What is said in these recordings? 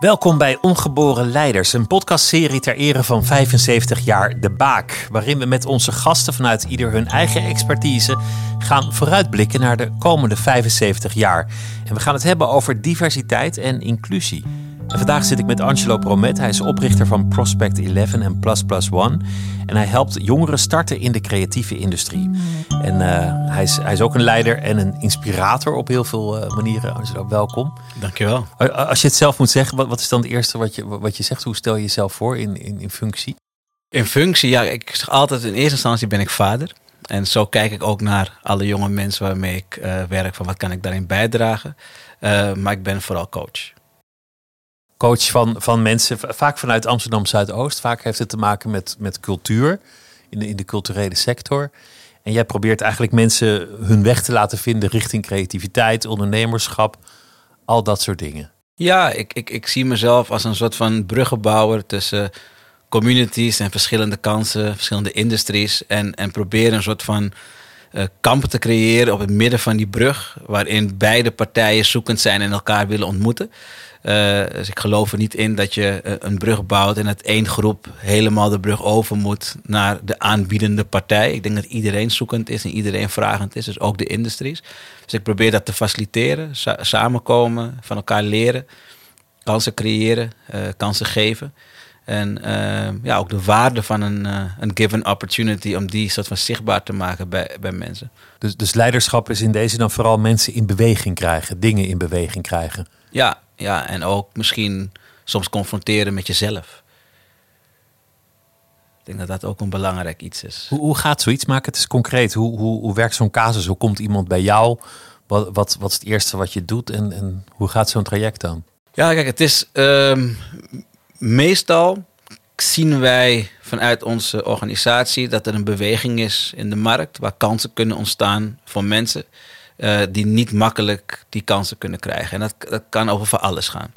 Welkom bij Ongeboren Leiders, een podcastserie ter ere van 75 jaar De Baak. Waarin we met onze gasten vanuit ieder hun eigen expertise gaan vooruitblikken naar de komende 75 jaar. En we gaan het hebben over diversiteit en inclusie. En vandaag zit ik met Angelo Promet. Hij is oprichter van Prospect 11 en Plus Plus One. En hij helpt jongeren starten in de creatieve industrie. En uh, hij, is, hij is ook een leider en een inspirator op heel veel uh, manieren. Angelo, welkom. Dankjewel. Als je het zelf moet zeggen, wat, wat is dan het eerste wat je, wat je zegt? Hoe stel je jezelf voor in, in, in functie? In functie, ja, ik zeg altijd in eerste instantie ben ik vader. En zo kijk ik ook naar alle jonge mensen waarmee ik uh, werk, van wat kan ik daarin bijdragen. maar ik ben vooral coach coach van, van mensen, vaak vanuit Amsterdam Zuidoost. Vaak heeft het te maken met, met cultuur in de, in de culturele sector. En jij probeert eigenlijk mensen hun weg te laten vinden richting creativiteit, ondernemerschap, al dat soort dingen. Ja, ik, ik, ik zie mezelf als een soort van bruggenbouwer tussen communities en verschillende kansen, verschillende industries. En, en proberen een soort van uh, kampen te creëren op het midden van die brug, waarin beide partijen zoekend zijn en elkaar willen ontmoeten. Uh, dus ik geloof er niet in dat je uh, een brug bouwt en dat één groep helemaal de brug over moet naar de aanbiedende partij. Ik denk dat iedereen zoekend is en iedereen vragend is, dus ook de industries. Dus ik probeer dat te faciliteren, sa samenkomen, van elkaar leren, kansen creëren, uh, kansen geven. En ja, ook de waarde van een, een given opportunity om die soort van zichtbaar te maken bij, bij mensen. Dus, dus leiderschap is in deze dan vooral mensen in beweging krijgen, dingen in beweging krijgen. Ja, ja, en ook misschien soms confronteren met jezelf. Ik denk dat dat ook een belangrijk iets is. Hoe, hoe gaat zoiets? Maak het eens concreet. Hoe, hoe, hoe werkt zo'n casus? Hoe komt iemand bij jou? Wat, wat, wat is het eerste wat je doet? En, en hoe gaat zo'n traject dan? Ja, kijk, het is um, meestal zien wij vanuit onze organisatie dat er een beweging is in de markt waar kansen kunnen ontstaan voor mensen. Uh, die niet makkelijk die kansen kunnen krijgen. En dat, dat kan over van alles gaan.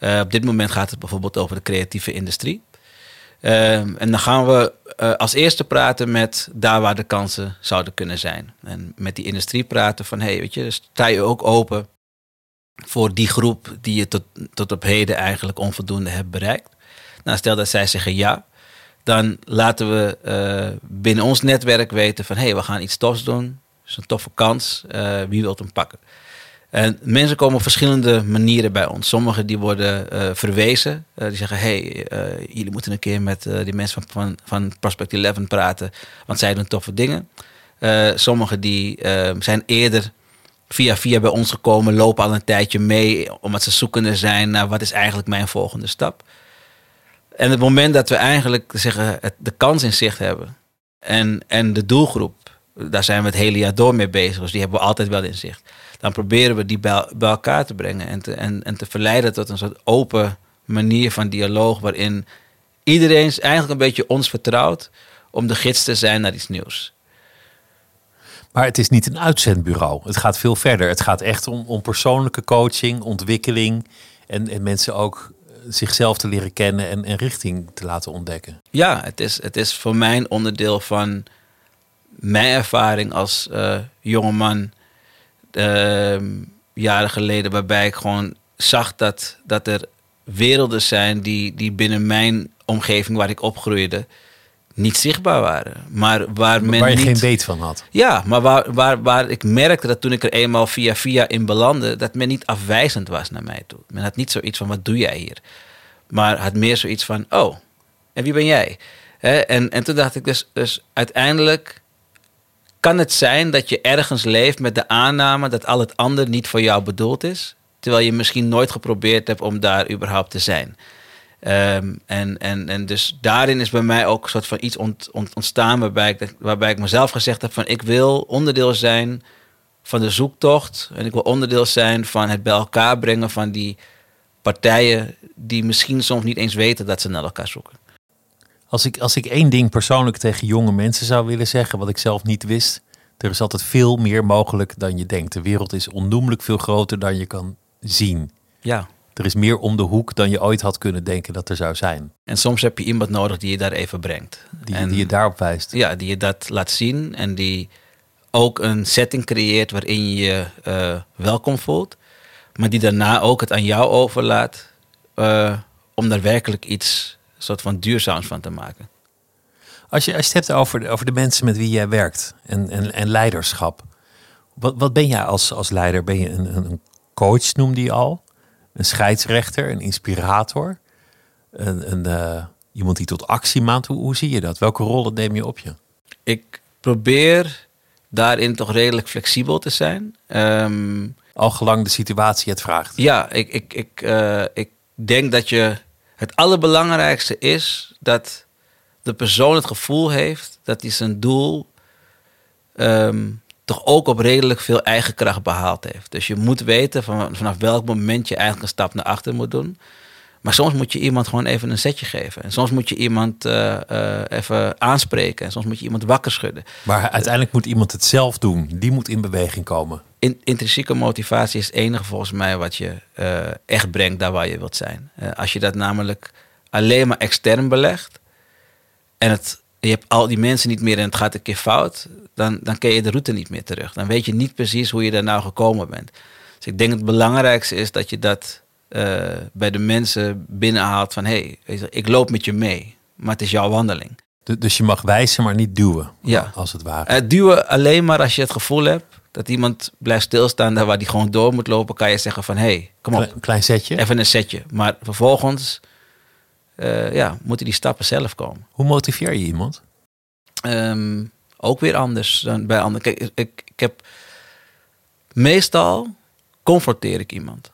Uh, op dit moment gaat het bijvoorbeeld over de creatieve industrie. Uh, en dan gaan we als eerste praten met daar waar de kansen zouden kunnen zijn. En met die industrie praten van, hey, weet je, sta je ook open voor die groep die je tot, tot op heden eigenlijk onvoldoende hebt bereikt. Nou, stel dat zij zeggen ja, dan laten we binnen ons netwerk weten van, hey, we gaan iets tofs doen is een toffe kans. Uh, wie wilt hem pakken? En mensen komen op verschillende manieren bij ons. Sommigen die worden uh, verwezen. Uh, die zeggen, hey, jullie moeten een keer met die mensen van, van, van, Prospect 11 praten. Want zij doen toffe dingen. sommigen die zijn eerder via via bij ons gekomen. Lopen al een tijdje mee. Omdat ze zoekende zijn naar wat is eigenlijk mijn volgende stap. En het moment dat we eigenlijk zeggen, het, de kans in zicht hebben. En, en de doelgroep daar zijn we het hele jaar door mee bezig. Dus die hebben we altijd wel in zicht. Dan proberen we die bij, bij elkaar te brengen en te, en, en te verleiden tot een soort open manier van dialoog. Waarin iedereen eigenlijk een beetje ons vertrouwt om de gids te zijn naar iets nieuws. Maar het is niet een uitzendbureau. Het gaat veel verder. Het gaat echt om, om persoonlijke coaching, ontwikkeling. En, en mensen ook zichzelf te leren kennen en, en richting te laten ontdekken. Ja, het is, het is voor mij een onderdeel van mijn ervaring als uh, jongeman uh, jaren geleden, waarbij ik gewoon zag dat, dat er werelden zijn die, die binnen mijn omgeving waar ik opgroeide niet zichtbaar waren. Maar waar, men waar je niet... geen weet van had. Ja, maar waar, waar, waar ik merkte dat toen ik er eenmaal via via in belandde, dat men niet afwijzend was naar mij toe. Men had niet zoiets van, wat doe jij hier? Maar had meer zoiets van, oh, en wie ben jij? en, en toen dacht ik dus, dus uiteindelijk kan het zijn dat je ergens leeft met de aanname dat al het ander niet voor jou bedoeld is, terwijl je misschien nooit geprobeerd hebt om daar überhaupt te zijn. Um, en, en, en dus daarin is bij mij ook een soort van iets ont, ontstaan waarbij ik, waarbij ik mezelf gezegd heb van ik wil onderdeel zijn van de zoektocht en ik wil onderdeel zijn van het bij elkaar brengen van die partijen die misschien soms niet eens weten dat ze naar elkaar zoeken. Als ik, als ik één ding persoonlijk tegen jonge mensen zou willen zeggen, wat ik zelf niet wist. Er is altijd veel meer mogelijk dan je denkt. De wereld is onnoemelijk veel groter dan je kan zien. Ja. Er is meer om de hoek dan je ooit had kunnen denken dat er zou zijn. En soms heb je iemand nodig die je daar even brengt. Die, en, die je daarop wijst. Ja, die je dat laat zien en die ook een setting creëert waarin je je uh, welkom voelt. Maar die daarna ook het aan jou overlaat eh, om daar werkelijk iets soort van duurzaams van te maken. Als je, als je het hebt over de, over de mensen met wie jij werkt en, en, en leiderschap. Wat, wat ben jij als, als leider? Ben je een, een coach, noemde je al? Een scheidsrechter, een inspirator? Een, een, uh, iemand die tot actie maakt? Hoe, hoe zie je dat? Welke rollen neem je op je? Ik probeer daarin toch redelijk flexibel te zijn. Um, Al gelang de situatie het vraagt. Ja, ik, ik, ik, uh, ik denk dat je het allerbelangrijkste is dat de persoon het gevoel heeft dat hij zijn doel um, toch ook op redelijk veel eigen kracht behaald heeft. Dus je moet weten van, vanaf welk moment je eigenlijk een stap naar achter moet doen. Maar soms moet je iemand gewoon even een setje geven. En soms moet je iemand uh, uh, even aanspreken. En soms moet je iemand wakker schudden. Maar uiteindelijk moet iemand het zelf doen. Die moet in beweging komen. In, intrinsieke motivatie is het enige volgens mij wat je uh, echt brengt daar waar je wilt zijn. als je dat namelijk alleen maar extern belegt. En het, je hebt al die mensen niet meer en het gaat een keer fout. Dan, dan ken je de route niet meer terug. Dan weet je niet precies hoe je daar nou gekomen bent. Dus ik denk het belangrijkste is dat je dat uh, bij de mensen binnenhaalt van hé, hey, ik loop met je mee, maar het is jouw wandeling. Dus je mag wijzen, maar niet duwen, ja. als het ware. Uh, duwen alleen maar als je het gevoel hebt dat iemand blijft stilstaan daar waar die gewoon door moet lopen, kan je zeggen van hé, hey, kom op. Een klein setje. Even een setje. Maar vervolgens uh, ja, moeten die stappen zelf komen. Hoe motiveer je iemand? Um, ook weer anders dan bij anderen. Kijk, ik, ik heb meestal confronteer ik iemand.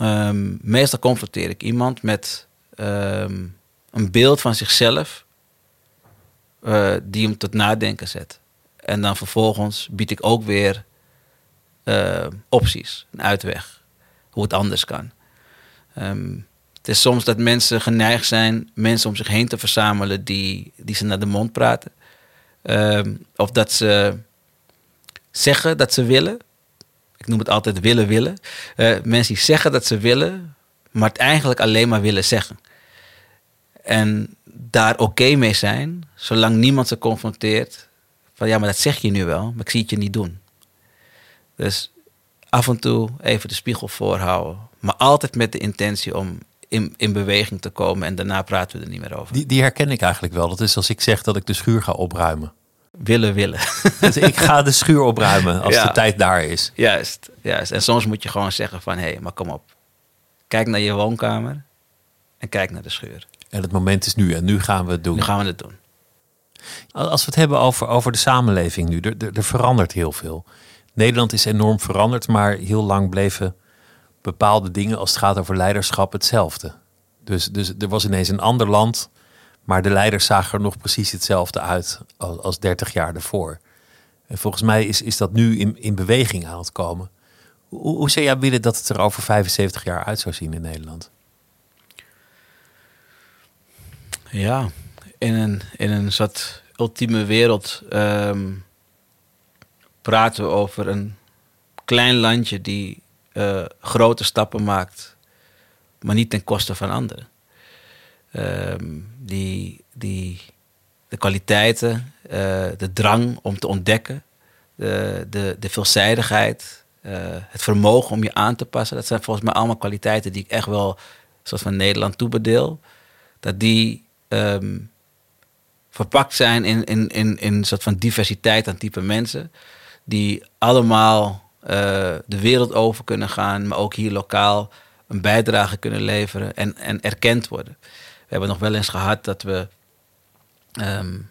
Um, meestal confronteer ik iemand met um, een beeld van zichzelf uh, die hem tot nadenken zet. En dan vervolgens bied ik ook weer uh, opties, een uitweg, hoe het anders kan. Um, het is soms dat mensen geneigd zijn mensen om zich heen te verzamelen die, die ze naar de mond praten. of dat ze zeggen dat ze willen, ik noem het altijd willen willen. Uh, mensen die zeggen dat ze willen, maar het eigenlijk alleen maar willen zeggen. En daar oké mee zijn, zolang niemand ze confronteert. Van ja, maar dat zeg je nu wel, maar ik zie het je niet doen. Dus af en toe even de spiegel voorhouden. Maar altijd met de intentie om in, in beweging te komen en daarna praten we er niet meer over. Die, die herken ik eigenlijk wel. Dat is als ik zeg dat ik de schuur ga opruimen willen willen. Dus ik ga de schuur opruimen als de tijd daar is. Juist, juist. En soms moet je gewoon zeggen van... hé, hey, maar kom op. Kijk naar je woonkamer en kijk naar de schuur. En het moment is nu en nu gaan we het doen. Nu gaan we het doen. Als we het hebben over, over de samenleving nu, er, er, er verandert heel veel. Nederland is enorm veranderd, maar heel lang bleven bepaalde dingen als het gaat over leiderschap hetzelfde. Dus, dus er was ineens een ander land maar de leiders zagen er nog precies hetzelfde uit als, als 30 jaar ervoor. En volgens mij is, is dat nu in, in beweging aan het komen. Hoe, hoe zou jij willen dat het er over 75 jaar uit zou zien in Nederland? Ja, in een, in een soort ultieme wereld um, praten we over een klein landje die uh, grote stappen maakt, maar niet ten koste van anderen. Um, die, die, de kwaliteiten, uh, de drang om te ontdekken, de, de, de veelzijdigheid, uh, het vermogen om je aan te passen. Dat zijn volgens mij allemaal kwaliteiten die ik echt wel, zoals van Nederland, toebedeel. Dat die um, verpakt zijn in, in, in, in een soort van diversiteit aan type mensen. Die allemaal uh, de wereld over kunnen gaan, maar ook hier lokaal een bijdrage kunnen leveren en, en erkend worden. Hebben nog wel eens gehad dat we, um,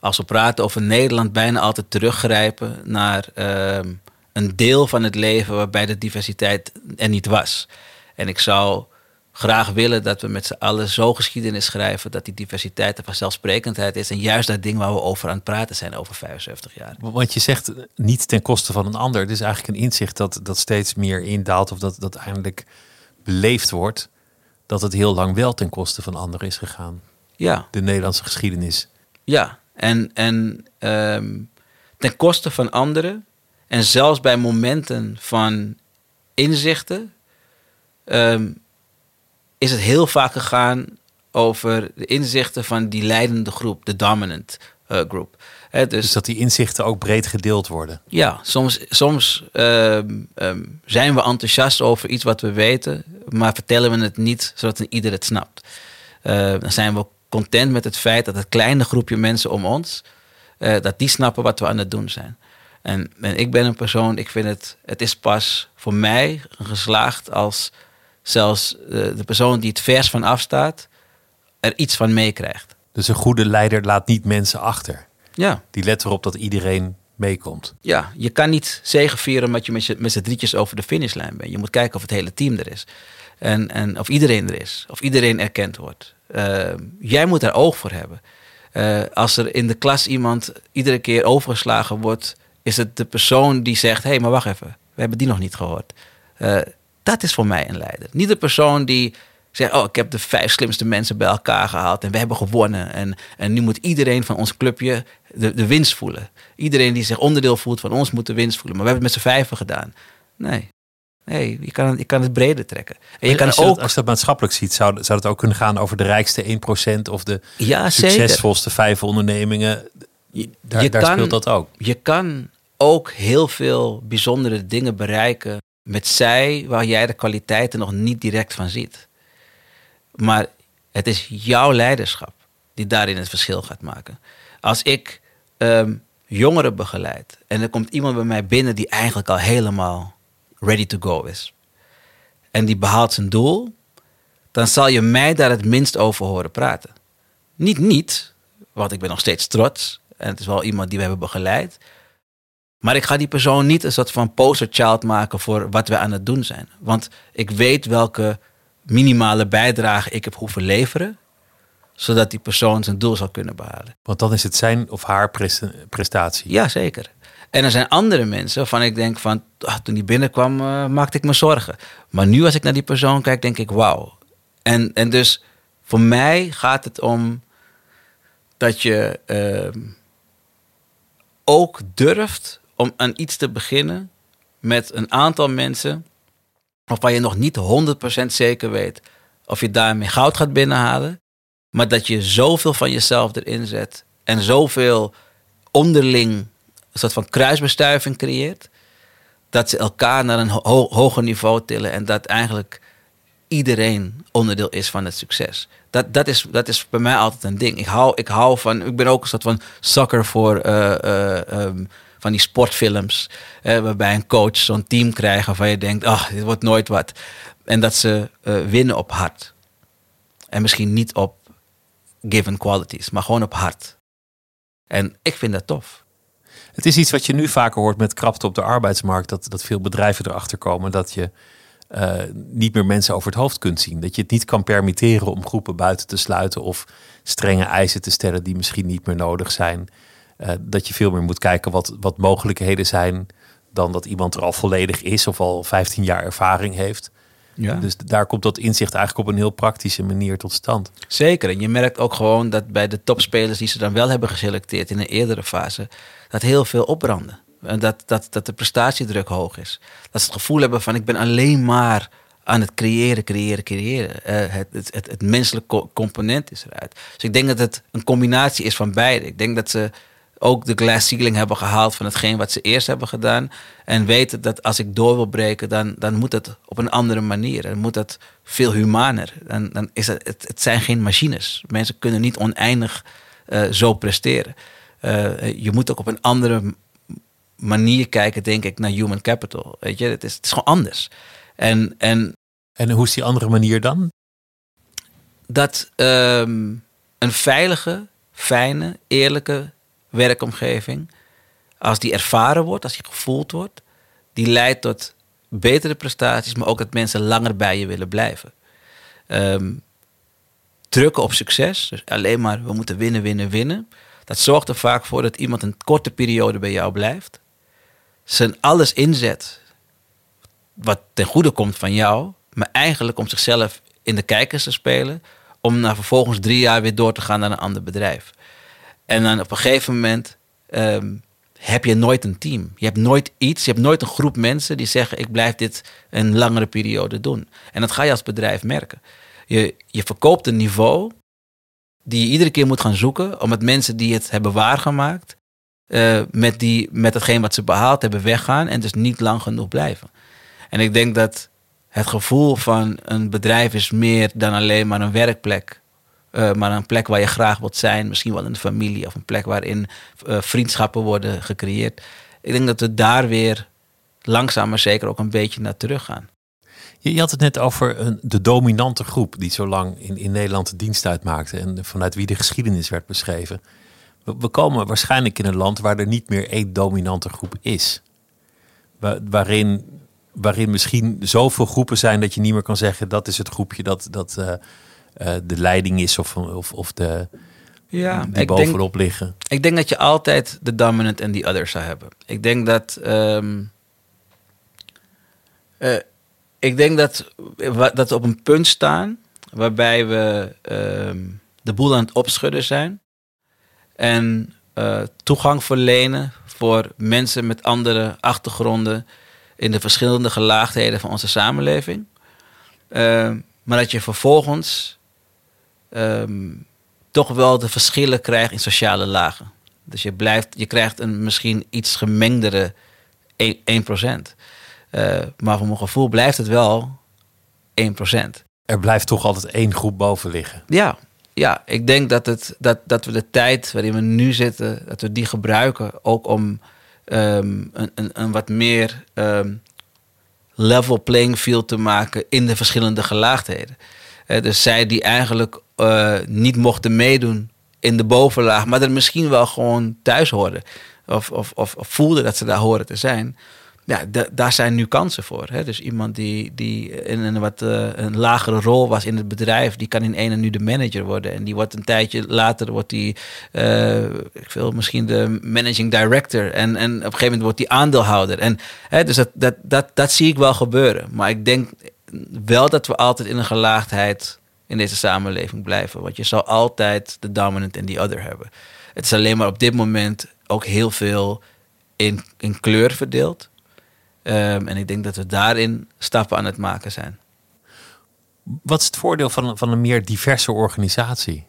als we praten over Nederland, bijna altijd teruggrijpen naar um, een deel van het leven waarbij de diversiteit er niet was. En ik zou graag willen dat we met z'n allen zo geschiedenis schrijven dat die diversiteit en vanzelfsprekendheid is. En juist dat ding waar we over aan het praten zijn over 75 jaar. Want je zegt niet ten koste van een ander. Het is eigenlijk een inzicht dat, dat steeds meer indaalt of dat, dat eindelijk beleefd wordt dat het heel lang wel ten koste van anderen is gegaan. Ja. De Nederlandse geschiedenis. Ja, en, en um, ten koste van anderen. En zelfs bij momenten van inzichten um, is het heel vaak gegaan over de inzichten van die leidende groep, de dominant. Group. Hè, dus, Dus dat die inzichten ook breed gedeeld worden. ja, soms, soms ehm, ehm, zijn we enthousiast over iets wat we weten, maar vertellen we het niet zodat ieder het snapt. Eh, dan zijn we content met het feit dat het kleine groepje mensen om ons, eh, dat die snappen wat we aan het doen zijn. En, en ik ben een persoon, ik vind het, het is pas voor mij geslaagd als zelfs eh, de persoon die het vers van afstaat, er iets van meekrijgt. Dus een goede leider laat niet mensen achter. Ja, Die let erop dat iedereen meekomt. ja, je kan niet je met, je met z'n drietjes over de finishlijn bent. Je moet kijken of het hele team er is. En, en of iedereen er is. Of iedereen erkend wordt. Eh, jij moet daar oog voor hebben. Eh, als er in de klas iemand iedere keer overgeslagen wordt, is het de persoon die zegt: hé, hey, maar wacht even, we hebben die nog niet gehoord. Eh, dat is voor mij een leider. Niet de persoon die zegt: oh, ik heb de vijf slimste mensen bij elkaar gehaald en we hebben gewonnen. En, en nu moet iedereen van ons clubje de, de winst voelen. Iedereen die zich onderdeel voelt van ons moet de winst voelen. Maar we hebben het met z'n vijven gedaan. Nee. Nee, je kan, je kan het breder trekken. En je kan als, je ook. dat, als je dat maatschappelijk ziet, zou, zou het ook kunnen gaan over de rijkste 1% of de ja, succesvolste vijf ondernemingen. Daar, je daar kan- speelt dat ook. Je kan ook heel veel bijzondere dingen bereiken met zij waar jij de kwaliteiten nog niet direct van ziet. Maar het is jouw leiderschap die daarin het verschil gaat maken. Als ik ehm, jongeren begeleid en er komt iemand bij mij binnen die eigenlijk al helemaal ready to go is. En die behaalt zijn doel, dan zal je mij daar het minst over horen praten. Niet niet, want ik ben nog steeds trots. En het is wel iemand die we hebben begeleid. Maar ik ga die persoon niet een soort van posterchild maken voor wat we aan het doen zijn. Want ik weet welke minimale bijdrage ik heb hoeven leveren. Zodat die persoon zijn doel zal kunnen behalen. Want dan is het zijn of haar presta- prestatie. Ja, zeker. En er zijn andere mensen waarvan ik denk van... ah, toen die binnenkwam eh, maakte ik me zorgen. Maar nu als ik naar die persoon kijk, denk ik wauw. En, en dus voor mij gaat het om dat je ehm, ook durft om aan iets te beginnen met een aantal mensen waarvan je nog niet 100% zeker weet of je daarmee goud gaat binnenhalen. Maar dat je zoveel van jezelf erin zet en zoveel onderling een soort van kruisbestuiving creëert. Dat ze elkaar naar een ho- hoger niveau tillen en dat eigenlijk iedereen onderdeel is van het succes. Dat, dat, is, dat is bij mij altijd een ding. Ik hou, ik hou van, ik ben ook een soort van zakker voor eh, eh, ehm, van die sportfilms. waarbij een coach zo'n team krijgt waarvan je denkt, ach, dit wordt nooit wat. En dat ze eh, winnen op hart. En misschien niet op given qualities, maar gewoon op hart. En ik vind dat tof. Het is iets wat je nu vaker hoort met krapte op de arbeidsmarkt. Dat, dat veel bedrijven erachter komen dat je eh, niet meer mensen over het hoofd kunt zien. Dat je het niet kan permitteren om groepen buiten te sluiten of strenge eisen te stellen die misschien niet meer nodig zijn. Eh, dat je veel meer moet kijken wat, wat mogelijkheden zijn dan dat iemand er al volledig is of al 15 jaar ervaring heeft. Ja. Dus daar komt dat inzicht eigenlijk op een heel praktische manier tot stand. Zeker. En je merkt ook gewoon dat bij de topspelers die ze dan wel hebben geselecteerd in een eerdere fase, dat heel veel opbranden. En dat, dat, dat de prestatiedruk hoog is. Dat ze het gevoel hebben van ik ben alleen maar aan het creëren, creëren, creëren. Eh, het, het, het, het menselijke co- component is eruit. Dus ik denk dat het een combinatie is van beide. Ik denk dat ze ook de glass ceiling hebben gehaald van hetgeen wat ze eerst hebben gedaan. En weten dat als ik door wil breken, dan, dan moet het op een andere manier. Dan moet het veel humaner. Dan, dan is het, het, het zijn geen machines. Mensen kunnen niet oneindig eh, zo presteren. Eh, je moet ook op een andere manier kijken, denk ik, naar human capital. Weet je, het is, het is gewoon anders. En, en En hoe is die andere manier dan? dat ehm, een veilige, fijne, eerlijke werkomgeving, als die ervaren wordt, als die gevoeld wordt, die leidt tot betere prestaties, maar ook dat mensen langer bij je willen blijven. Ehm, drukken op succes, dus alleen maar we moeten winnen, winnen, winnen. Dat zorgt er vaak voor dat iemand een korte periode bij jou blijft, zijn alles inzet wat ten goede komt van jou, maar eigenlijk om zichzelf in de kijkers te spelen, om na vervolgens drie jaar weer door te gaan naar een ander bedrijf. En dan op een gegeven moment ehm, heb je nooit een team. Je hebt nooit iets, je hebt nooit een groep mensen die zeggen: Ik blijf dit een langere periode doen. En dat ga je als bedrijf merken. Je, je verkoopt een niveau die je iedere keer moet gaan zoeken, omdat mensen die het hebben waargemaakt, uh, met, die, met hetgeen wat ze behaald hebben weggaan en dus niet lang genoeg blijven. En ik denk dat het gevoel van een bedrijf is meer dan alleen maar een werkplek. Uh, maar een plek waar je graag wilt zijn, misschien wel een familie of een plek waarin uh, vriendschappen worden gecreëerd. Ik denk dat we daar weer langzaam maar zeker ook een beetje naar terug gaan. Je, had het net over een, de dominante groep die zo lang in, in Nederland de dienst uitmaakte en vanuit wie de geschiedenis werd beschreven. We, komen waarschijnlijk in een land waar er niet meer één dominante groep is. waarin, waarin misschien zoveel groepen zijn dat je niet meer kan zeggen dat is het groepje dat, dat uh, de leiding is of, of, of de, ja, die bovenop denk, liggen. Ik denk dat je altijd de dominant en die others zou hebben. Ik denk dat. Um, uh, ik denk dat, dat we op een punt staan waarbij we um, de boel aan het opschudden zijn. En uh, toegang verlenen voor mensen met andere achtergronden in de verschillende gelaagdheden van onze samenleving. Uh, maar dat je vervolgens um, toch wel de verschillen krijgt in sociale lagen. Dus je, blijft, je krijgt een misschien iets gemengdere 1%. Uh, maar voor mijn gevoel blijft het wel 1%. Er blijft toch altijd één groep boven liggen. Ja, ja ik denk dat, het, dat, dat we de tijd waarin we nu zitten, dat we die gebruiken ook om um, een, een, een, wat meer um, level playing field te maken in de verschillende gelaagdheden. Uh, dus zij die eigenlijk uh, niet mochten meedoen in de bovenlaag, maar er misschien wel gewoon thuis hoorden. Of, of, of, of voelden dat ze daar horen te zijn ja, daar zijn nu kansen voor. Hè? Dus iemand die, die in een wat uh, een lagere rol was in het bedrijf, die kan in ene nu de manager worden. En die wordt een tijdje later wordt die, uh, ik wil misschien de managing director. En, en op een gegeven moment wordt die aandeelhouder. En hè, dus dat, dat, dat, dat zie ik wel gebeuren. Maar ik denk wel dat we altijd in een gelaagdheid in deze samenleving blijven. Want je zal altijd de dominant en die other hebben. Het is alleen maar op dit moment ook heel veel in, in kleur verdeeld. Um, en ik denk dat we daarin stappen aan het maken zijn. Wat is het voordeel van, van een meer diverse organisatie?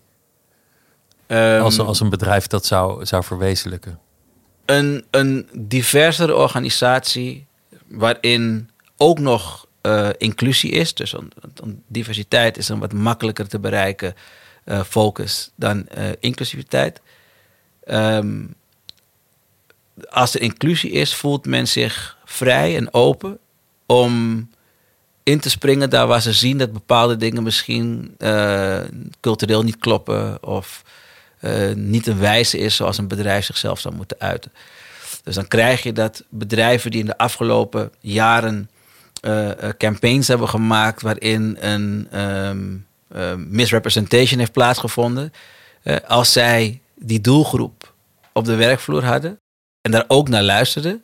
Um, als, als een bedrijf dat zou, zou verwezenlijken? Een, een diversere organisatie waarin ook nog uh, inclusie is. Dus een diversiteit is een wat makkelijker te bereiken uh, focus dan uh, inclusiviteit. Um, als er inclusie is, voelt men zich vrij en open om in te springen daar waar ze zien dat bepaalde dingen misschien cultureel niet kloppen of niet een wijze is zoals een bedrijf zichzelf zou moeten uiten. Dus dan krijg je dat bedrijven die in de afgelopen jaren uh, campaigns hebben gemaakt waarin een um, misrepresentation heeft plaatsgevonden, als zij die doelgroep op de werkvloer hadden en daar ook naar luisterden,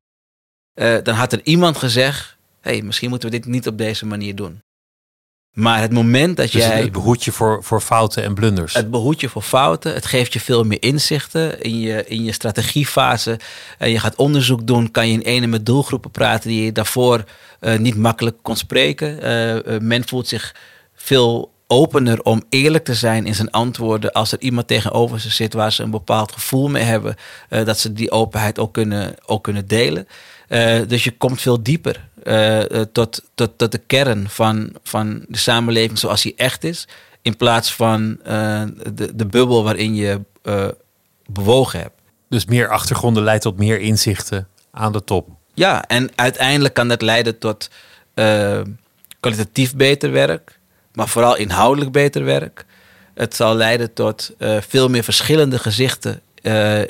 dan had er iemand gezegd: hey, misschien moeten we dit niet op deze manier doen. Maar het moment dat dus jij. Het behoedt je voor, voor fouten en blunders. Het behoedt je voor fouten. Het geeft je veel meer inzichten in je, in je strategiefase. En je gaat onderzoek doen. Kan je in ene met doelgroepen praten die je daarvoor uh, niet makkelijk kon spreken. Uh, men voelt zich veel opener om eerlijk te zijn in zijn antwoorden als er iemand tegenover ze zit waar ze een bepaald gevoel mee hebben, uh, dat ze die openheid ook kunnen, ook kunnen delen. Uh, dus je komt veel dieper uh, tot, tot, tot de kern van, van de samenleving zoals die echt is, in plaats van de, de bubbel waarin je bewogen hebt. Dus meer achtergronden leidt tot meer inzichten aan de top. Ja, en uiteindelijk kan dat leiden tot kwalitatief beter werk, maar vooral inhoudelijk beter werk. Het zal leiden tot veel meer verschillende gezichten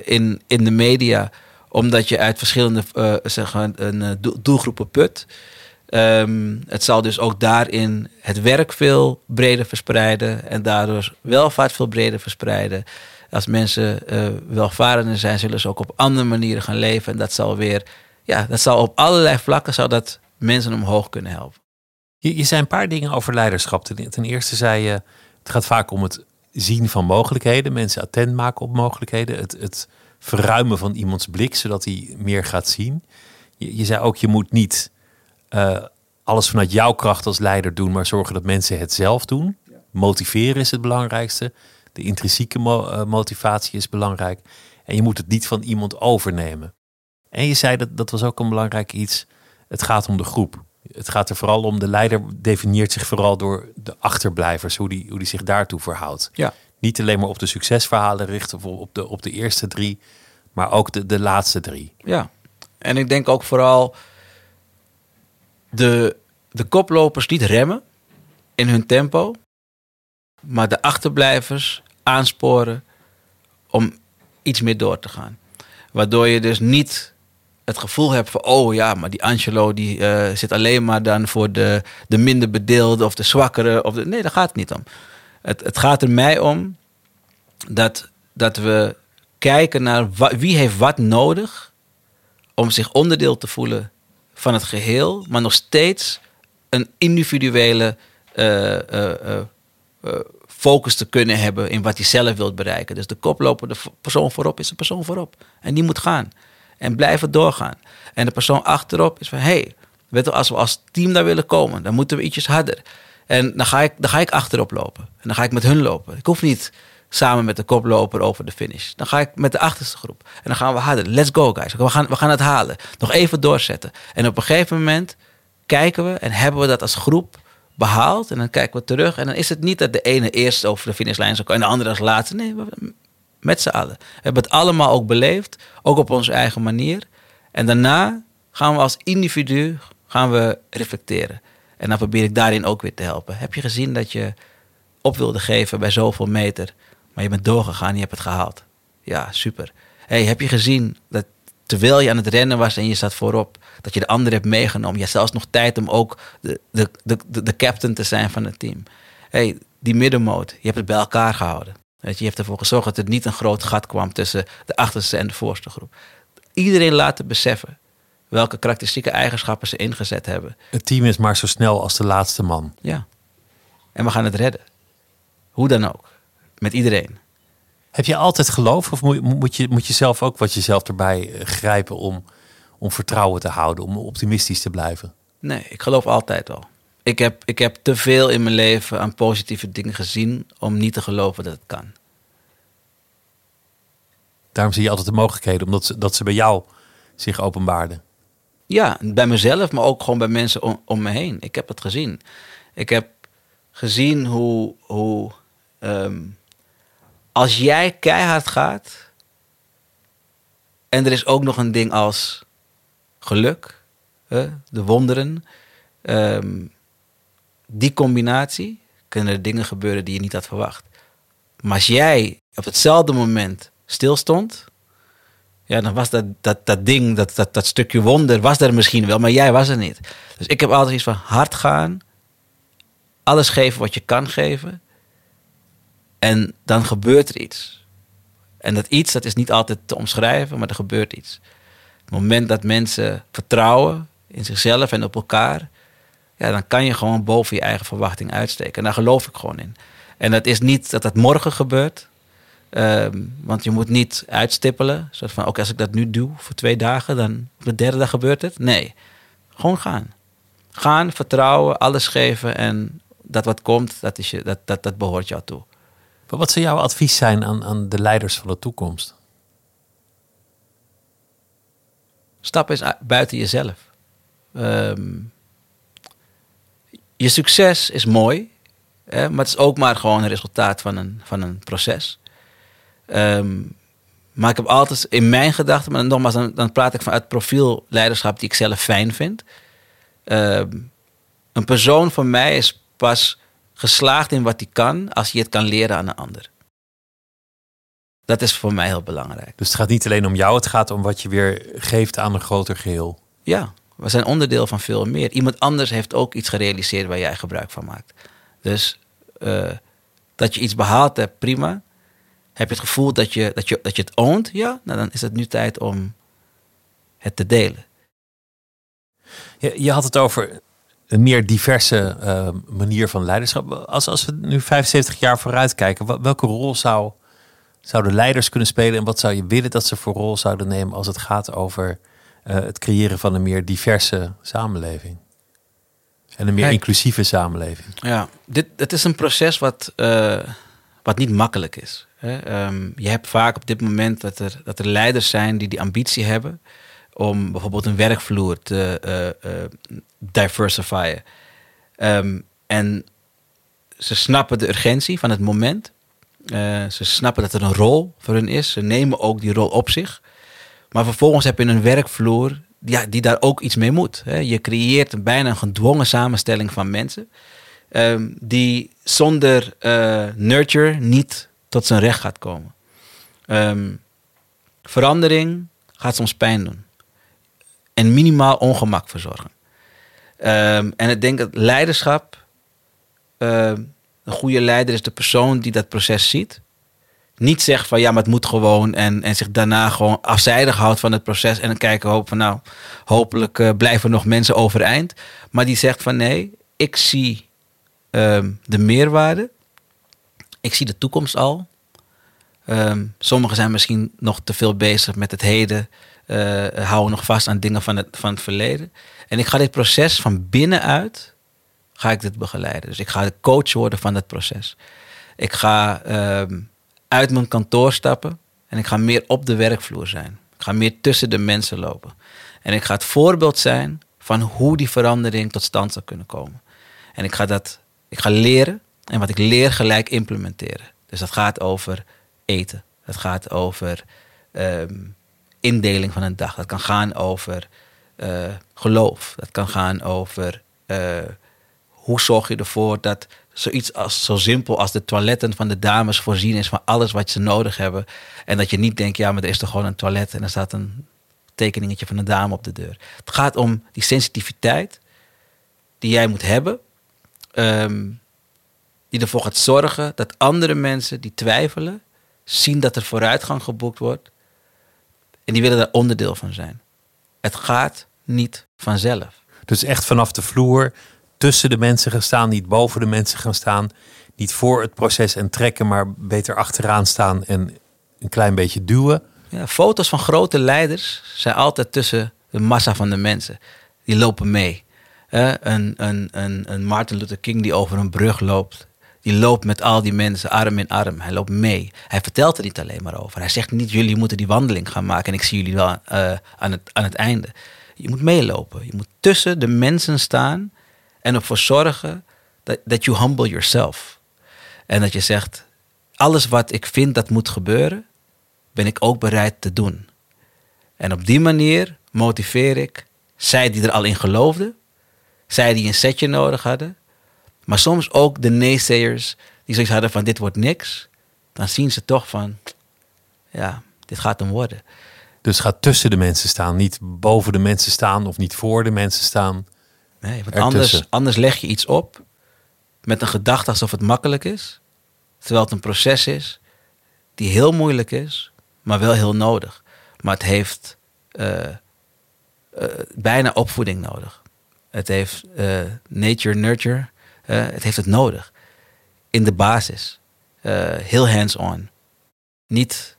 in, in de media, omdat je uit verschillende uh, zeg een, doelgroepen put. Um, het zal dus ook daarin het werk veel breder verspreiden en daardoor welvaart veel breder verspreiden. Als mensen welvarender zijn, zullen ze ook op andere manieren gaan leven. En dat zal weer, ja, dat zal op allerlei vlakken zal dat mensen omhoog kunnen helpen. Je, je zei een paar dingen over leiderschap. Ten, eerste zei je, het gaat vaak om het zien van mogelijkheden, mensen attent maken op mogelijkheden, het, het verruimen van iemands blik, zodat hij meer gaat zien. Je, zei ook, je moet niet uh, alles vanuit jouw kracht als leider doen, maar zorgen dat mensen het zelf doen. Motiveren is het belangrijkste. De intrinsieke motivatie is belangrijk. En je moet het niet van iemand overnemen. En je zei dat dat was ook een belangrijk iets. Het gaat om de groep. Het gaat er vooral om. De leider definieert zich vooral door de achterblijvers, hoe die, hoe die zich daartoe verhoudt. Ja. Niet alleen maar op de succesverhalen richten, op de, op de eerste drie, maar ook de, de laatste drie. Ja, en ik denk ook vooral de, de koplopers niet remmen in hun tempo, maar de achterblijvers aansporen om iets meer door te gaan. Waardoor je dus niet het gevoel hebt van, oh ja, maar die Angelo die uh, zit alleen maar dan voor de, de minder bedeelde of de zwakkere. Of de, nee, daar gaat het niet om. Het, het gaat er mij om dat, dat we kijken naar wie heeft wat nodig om zich onderdeel te voelen van het geheel, maar nog steeds een individuele uh, focus te kunnen hebben in wat hij zelf wilt bereiken. Dus de koploper, de persoon voorop is een persoon voorop. En die moet gaan. En blijven doorgaan. En de persoon achterop is van, hé, hey, als we als team daar willen komen, dan moeten we ietsjes harder. En dan ga, ik, dan ga ik achterop lopen. En dan ga ik met hun lopen. Ik hoef niet samen met de koploper over de finish. Dan ga ik met de achterste groep. En dan gaan we harder. Let's go, guys. We gaan, we gaan het halen. Nog even doorzetten. En op een gegeven moment kijken we en hebben we dat als groep behaald. En dan kijken we terug. En dan is het niet dat de ene eerst over de finishlijn zou komen en de andere als laatste. Nee, met z'n allen. We hebben het allemaal ook beleefd. Ook op onze eigen manier. En daarna gaan we als individu gaan we reflecteren. En dan probeer ik daarin ook weer te helpen. Heb je gezien dat je op wilde geven bij zoveel meter, maar je bent doorgegaan en je hebt het gehaald? Ja, super. Hey, heb je gezien dat terwijl je aan het rennen was en je zat voorop, dat je de andere hebt meegenomen? Je had zelfs nog tijd om ook de, de, de, de captain te zijn van het team. Hey, die middenmoot, je hebt het bij elkaar gehouden. Je, je hebt ervoor gezorgd dat er niet een groot gat kwam tussen de achterste en de voorste groep. Iedereen laten beseffen welke karakteristieke eigenschappen ze ingezet hebben. Het team is maar zo snel als de laatste man. Ja. En we gaan het redden. Hoe dan ook. Met iedereen. Heb je altijd geloof of moet je, moet je zelf ook wat jezelf erbij eh, grijpen om, om vertrouwen te houden, om optimistisch te blijven? Nee, ik geloof altijd wel. Ik heb, ik heb te veel in mijn leven aan positieve dingen gezien om niet te geloven dat het kan. Daarom zie je altijd de mogelijkheden, omdat ze, dat ze bij jou zich openbaarden. Ja, bij mezelf, maar ook gewoon bij mensen om, me heen. Ik heb het gezien. Ik heb gezien hoe, hoe ehm, als jij keihard gaat en er is ook nog een ding als geluk, de wonderen, um, die combinatie kunnen er dingen gebeuren die je niet had verwacht. Maar als jij op hetzelfde moment stilstond, ja, dan was dat, dat, dat ding, dat, dat, dat stukje wonder, was er misschien wel, maar jij was er niet. Dus ik heb altijd iets van hard gaan, alles geven wat je kan geven, en dan gebeurt er iets. En dat iets, dat is niet altijd te omschrijven, maar er gebeurt iets. Het moment dat mensen vertrouwen in zichzelf en op elkaar, ja, dan kan je gewoon boven je eigen verwachting uitsteken. En daar geloof ik gewoon in. En dat is niet dat dat morgen gebeurt. Ehm, want je moet niet uitstippelen. Zoals van, oké, als ik dat nu doe voor twee dagen, dan op de derde dag gebeurt het. Nee, gewoon gaan. Gaan, vertrouwen, alles geven en dat wat komt, dat, is je, dat, dat, dat behoort jou toe. Maar wat zou jouw advies zijn aan, aan de leiders van de toekomst? Stap eens buiten jezelf. Um, je succes is mooi, hè, maar het is ook maar gewoon een resultaat van een, van een proces. Ehm, maar ik heb altijd in mijn gedachten, maar nogmaals, dan, dan praat ik vanuit profiel leiderschap die ik zelf fijn vind. Ehm, een persoon van mij is pas geslaagd in wat hij kan als hij het kan leren aan een ander. Dat is voor mij heel belangrijk. Dus het gaat niet alleen om jou, het gaat om wat je weer geeft aan een groter geheel. Ja, we zijn onderdeel van veel meer. Iemand anders heeft ook iets gerealiseerd waar jij gebruik van maakt. Dus uh, dat je iets behaald hebt, prima. Heb je het gevoel dat je, dat je, dat je het oont? Ja, nou, dan is het nu tijd om het te delen. Je, je had het over een meer diverse uh, manier van leiderschap. Als, als we nu 75 jaar vooruit kijken, welke rol zou, zouden leiders kunnen spelen en wat zou je willen dat ze voor rol zouden nemen als het gaat over uh, het creëren van een meer diverse samenleving. En een meer inclusieve samenleving. Ja, dit, het is een proces wat, uh, wat niet makkelijk is. Ehm, je hebt vaak op dit moment dat er, dat er leiders zijn die die ambitie hebben om bijvoorbeeld een werkvloer te uh. Ehm, en ze snappen de urgentie van het moment. Uh, ze snappen dat er een rol voor hun is. Ze nemen ook die rol op zich. Maar vervolgens heb je een werkvloer ja, die daar ook iets mee moet. Hè. Je creëert een bijna een gedwongen samenstelling van mensen. Um, die zonder nurture niet tot zijn recht gaat komen. Um, verandering gaat soms pijn doen. En minimaal ongemak verzorgen. Um, en ik denk dat leiderschap. een goede leider is de persoon die dat proces ziet niet zegt van ja, maar het moet gewoon. En, en zich daarna gewoon afzijdig houdt van het proces. En dan kijken hoop van nou, hopelijk uh, blijven nog mensen overeind. Maar die zegt van nee, ik zie de meerwaarde. Ik zie de toekomst al. Um, sommigen zijn misschien nog te veel bezig met het heden. Uh, houden nog vast aan dingen van het, van het verleden. En ik ga dit proces van binnenuit, ga ik dit begeleiden. Dus ik ga de coach worden van het proces. Ik ga um, uit mijn kantoor stappen en ik ga meer op de werkvloer zijn. Ik ga meer tussen de mensen lopen. En ik ga het voorbeeld zijn van hoe die verandering tot stand zou kunnen komen. En ik ga dat, ik ga leren en wat ik leer gelijk implementeren. Dus dat gaat over eten. Dat gaat over um, indeling van een dag. Dat kan gaan over uh, geloof. Dat kan gaan over uh, hoe zorg je ervoor dat zoiets als, zo simpel als de toiletten van de dames voorzien is van alles wat ze nodig hebben. En dat je niet denkt, ja, maar er is toch gewoon een toilet en er staat een tekeningetje van een dame op de deur. Het gaat om die sensitiviteit die jij moet hebben. Um, die ervoor gaat zorgen dat andere mensen die twijfelen, zien dat er vooruitgang geboekt wordt. En die willen daar onderdeel van zijn. Het gaat niet vanzelf. Dus echt vanaf de vloer tussen de mensen gaan staan, niet boven de mensen gaan staan. Niet voor het proces en trekken, maar beter achteraan staan en een klein beetje duwen. Ja, foto's van grote leiders zijn altijd tussen de massa van de mensen. Die lopen mee. een, een, een, een Martin Luther King die over een brug loopt. Die loopt met al die mensen arm in arm. Hij loopt mee. Hij vertelt er niet alleen maar over. Hij zegt niet, jullie moeten die wandeling gaan maken en ik zie jullie wel uh, aan, het, aan het einde. Je moet meelopen. Je moet tussen de mensen staan en ervoor zorgen dat, dat you humble yourself. En dat je zegt, alles wat ik vind dat moet gebeuren, ben ik ook bereid te doen. En op die manier motiveer ik zij die er al in geloofden, zij die een setje nodig hadden, maar soms ook de naysayers die zoiets hadden van dit wordt niks, dan zien ze toch van, ja, dit gaat hem worden. Dus gaat tussen de mensen staan, niet boven de mensen staan of niet voor de mensen staan. Nee, want anders, anders leg je iets op met een gedachte alsof het makkelijk is. Terwijl het een proces is die heel moeilijk is, maar wel heel nodig. Maar het heeft uh, uh, bijna opvoeding nodig. Het heeft uh, nature, nurture. Het heeft het nodig. In de basis. heel hands-on. Niet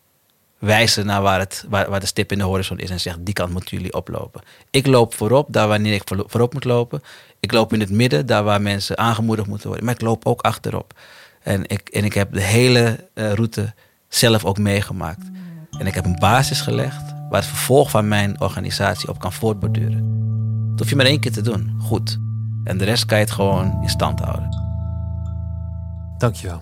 wijzen naar waar, het, waar, waar de stip in de horizon is en zegt die kant moeten jullie oplopen. Ik loop voorop, daar wanneer ik voorop moet lopen. Ik loop in het midden, daar waar mensen aangemoedigd moeten worden. Maar ik loop ook achterop. En ik, en ik heb de hele uh, route zelf ook meegemaakt. En ik heb een basis gelegd waar het vervolg van mijn organisatie op kan voortborduren. Dat hoef je maar één keer te doen. Goed. En de rest kan je het gewoon in stand houden. Dankjewel.